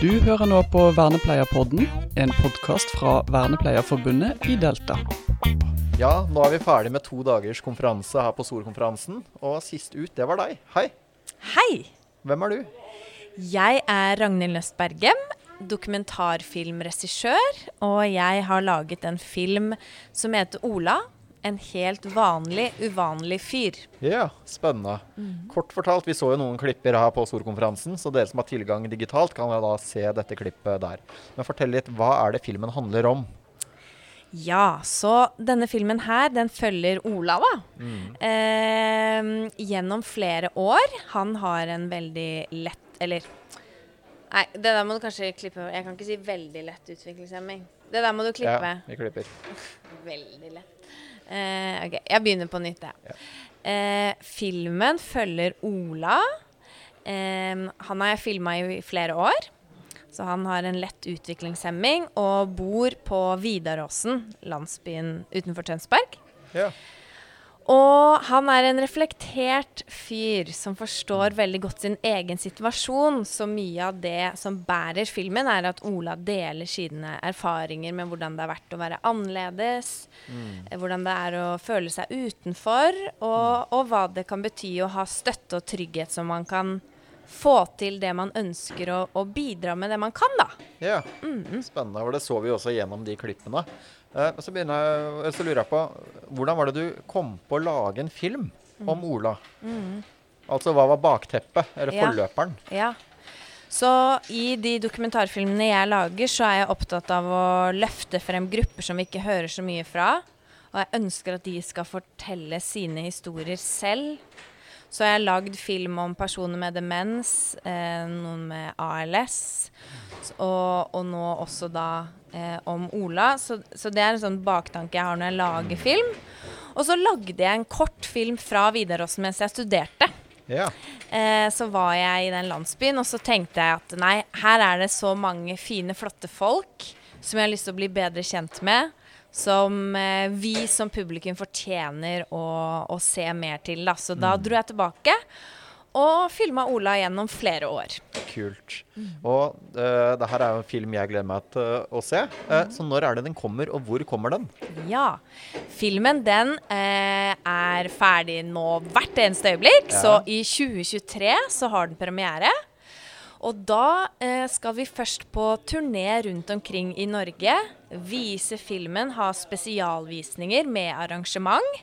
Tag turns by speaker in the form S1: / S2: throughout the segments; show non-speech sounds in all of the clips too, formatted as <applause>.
S1: Du hører nå på Vernepleierpodden, en podkast fra Vernepleierforbundet i Delta.
S2: Ja, nå er vi ferdig med to dagers konferanse her på Solkonferansen. Og sist ut, det var deg. Hei.
S3: Hei!
S2: Hvem er du?
S3: Jeg er Ragnhild Nøst Bergem, dokumentarfilmregissør. Og jeg har laget en film som heter Ola. En helt vanlig, uvanlig fyr.
S2: Ja, spennende. Kort fortalt, vi så jo noen klipper her på Storkonferansen, så dere som har tilgang digitalt, kan da se dette klippet der. Men fortell litt, hva er det filmen handler om?
S3: Ja, så denne filmen her, den følger Ola, da. Eh, gjennom flere år. Han har en veldig lett Eller Nei, det der må du kanskje klippe. Jeg kan ikke si veldig lett utviklingshemming. Det der må du klippe.
S2: Ja, vi klipper. <laughs>
S3: Veldig lett. Eh, ok, jeg begynner på nytt, jeg. Eh, filmen følger Ola. Eh, han har jeg filma i flere år. Så han har en lett utviklingshemming og bor på Vidaråsen, landsbyen utenfor Tønsberg.
S2: Ja.
S3: Og han er en reflektert fyr som forstår veldig godt sin egen situasjon. Så mye av det som bærer filmen, er at Ola deler sine erfaringer med hvordan det har vært å være annerledes. mm. Hvordan det er å føle seg utenfor, og, og hva det kan bety å ha støtte og trygghet som man kan få til det man ønsker, og, og bidra med det man kan, da.
S2: ja. Spennende. Og det så vi også gjennom de klippene. Eh, så, jeg, så lurer jeg på, hvordan var det du kom på å lage en film om Ola? Altså, hva var bakteppet, eller
S3: Ja.
S2: forløperen?
S3: Ja. Så i de dokumentarfilmene jeg lager, så er jeg opptatt av å løfte frem grupper som vi ikke hører så mye fra. Og jeg ønsker at de skal fortelle sine historier selv. Så jeg har lagd film om personer med demens, eh, noen med ALS, og, og nå også da eh, om Ola. Så, så det er en sånn baktanke jeg har når jeg lager film. Og så lagde jeg en kort film fra Vidaråsen mens jeg studerte.
S2: Ja.
S3: Eh, så var jeg i den landsbyen, og så tenkte jeg at nei, her er det så mange fine, flotte folk som jeg har lyst til å bli bedre kjent med. Som eh, vi som publikum fortjener å, å se mer til. Da. Så da dro jeg tilbake og filma Ola gjennom flere år.
S2: Kult. Og uh, det her er jo en film jeg gleder meg til å se. Eh, så når er det den kommer, og hvor kommer den?
S3: Ja. Filmen den uh, er ferdig nå hvert eneste øyeblikk.
S2: Ja.
S3: Så i 2023 så har den premiere. Og da eh, skal vi først på turné rundt omkring i Norge. Vise filmen, ha spesialvisninger med arrangement.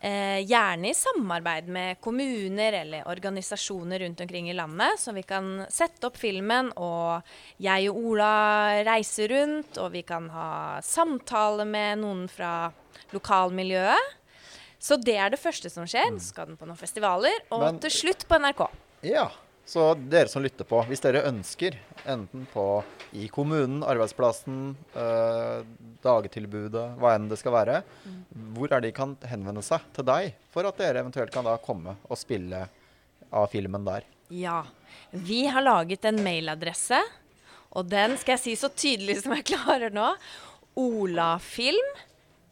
S3: Eh, gjerne i samarbeid med kommuner eller organisasjoner rundt omkring i landet, så vi kan sette opp filmen, og jeg og Ola reiser rundt, og vi kan ha samtale med noen fra lokalmiljøet. Så det er det første som skjer. Så skal den på noen festivaler, og
S2: Men-
S3: til slutt på NRK.
S2: Ja, så dere som lytter på, hvis dere ønsker, enten på i kommunen, arbeidsplassen, eh, dagtilbudet, hva enn det skal være, hvor er de kan henvende seg til deg for at dere eventuelt kan da komme og spille av filmen der?
S3: Ja. Vi har laget en mailadresse, og den skal jeg si så tydelig som jeg klarer nå. Olafilm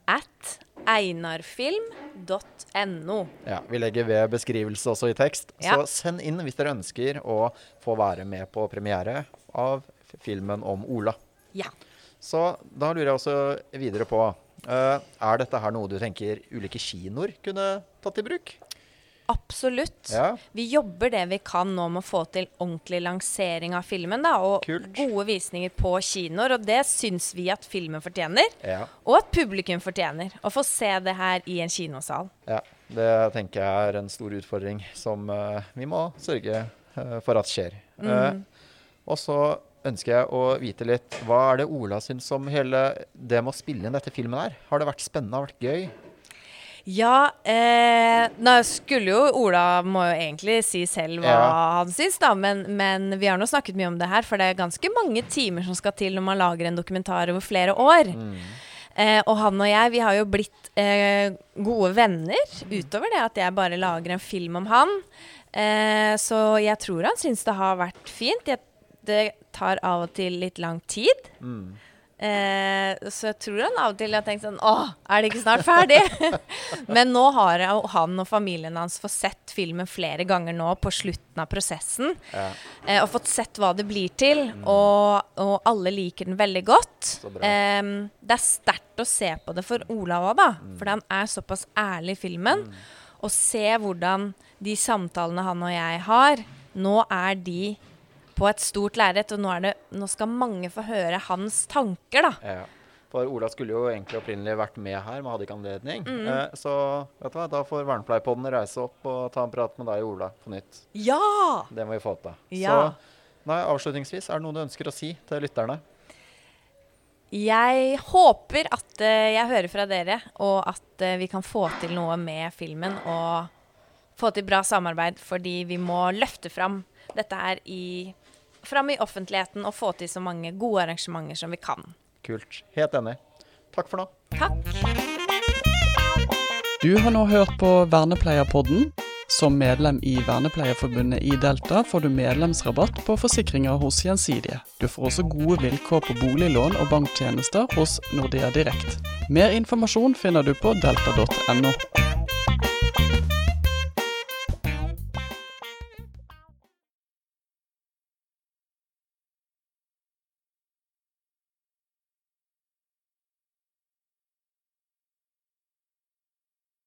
S3: at einarfilm.no.
S2: Ja, Vi legger ved beskrivelse også i tekst.
S3: Ja.
S2: Så send inn hvis dere ønsker å få være med på premiere av filmen om Ola.
S3: Ja.
S2: Så da lurer jeg også videre på uh, Er dette her noe du tenker ulike kinoer kunne tatt i bruk?
S3: Absolutt.
S2: Ja.
S3: Vi jobber det vi kan nå med å få til ordentlig lansering av filmen. Da, og
S2: Kult.
S3: gode visninger på kinoer. Og det syns vi at filmen fortjener.
S2: Ja.
S3: Og at publikum fortjener. Å få se det her i en kinosal.
S2: ja. Det tenker jeg er en stor utfordring som uh, vi må sørge uh, for at skjer. Eh, og så ønsker jeg å vite litt Hva er det Ola syns om hele det med å spille inn dette filmen her? Har det vært spennende? Har det vært gøy?
S3: Ja, eh, nå skulle jo Ola må jo egentlig si selv hva
S2: Ja.
S3: han syns, da. Men, men vi har nå snakket mye om det her, for det er ganske mange timer som skal til når man lager en dokumentar over flere år. Eh, og han og jeg, vi har jo blitt eh, gode venner utover det at jeg bare lager en film om han. Eh, så jeg tror han syns det har vært fint. Jeg, det tar av og til litt lang tid. Eh, så jeg tror han av og til har tenkt sånn Åh, er det ikke snart ferdig? <laughs> Men nå har han og familien hans fått sett filmen flere ganger nå på slutten av prosessen.
S2: Ja.
S3: Eh, og fått sett hva det blir til. Og, og alle liker den veldig godt. Eh, det er sterkt å se på det for Olav òg, da. Fordi han er såpass ærlig i filmen. Og se hvordan de samtalene han og jeg har, nå er de på et stort lerret, og nå, det, nå skal mange få høre hans tanker, da.
S2: Ja. For Ola skulle jo egentlig opprinnelig vært med her, men hadde ikke anledning.
S3: Mm.
S2: Eh, så vet du hva, da får Vernepleierpodden reise opp og ta en prat med deg Ola på nytt.
S3: Ja!
S2: Det må vi få til.
S3: Ja.
S2: Så nei, avslutningsvis, er det noe du ønsker å si til lytterne?
S3: Jeg håper at eh, jeg hører fra dere, og at eh, vi kan få til noe med filmen. Og få til bra samarbeid, fordi vi må løfte fram dette her i, fram i offentligheten og få til så mange gode arrangementer som vi kan.
S2: Kult. Helt enig. Takk for nå.
S3: Takk.
S1: Du har nå hørt på Vernepleierpodden. Som medlem i Vernepleierforbundet i Delta får du medlemsrabatt på forsikringer hos Gjensidige. Du får også gode vilkår på boliglån og banktjenester hos Nordea Direkt. Mer informasjon finner du på delta.no.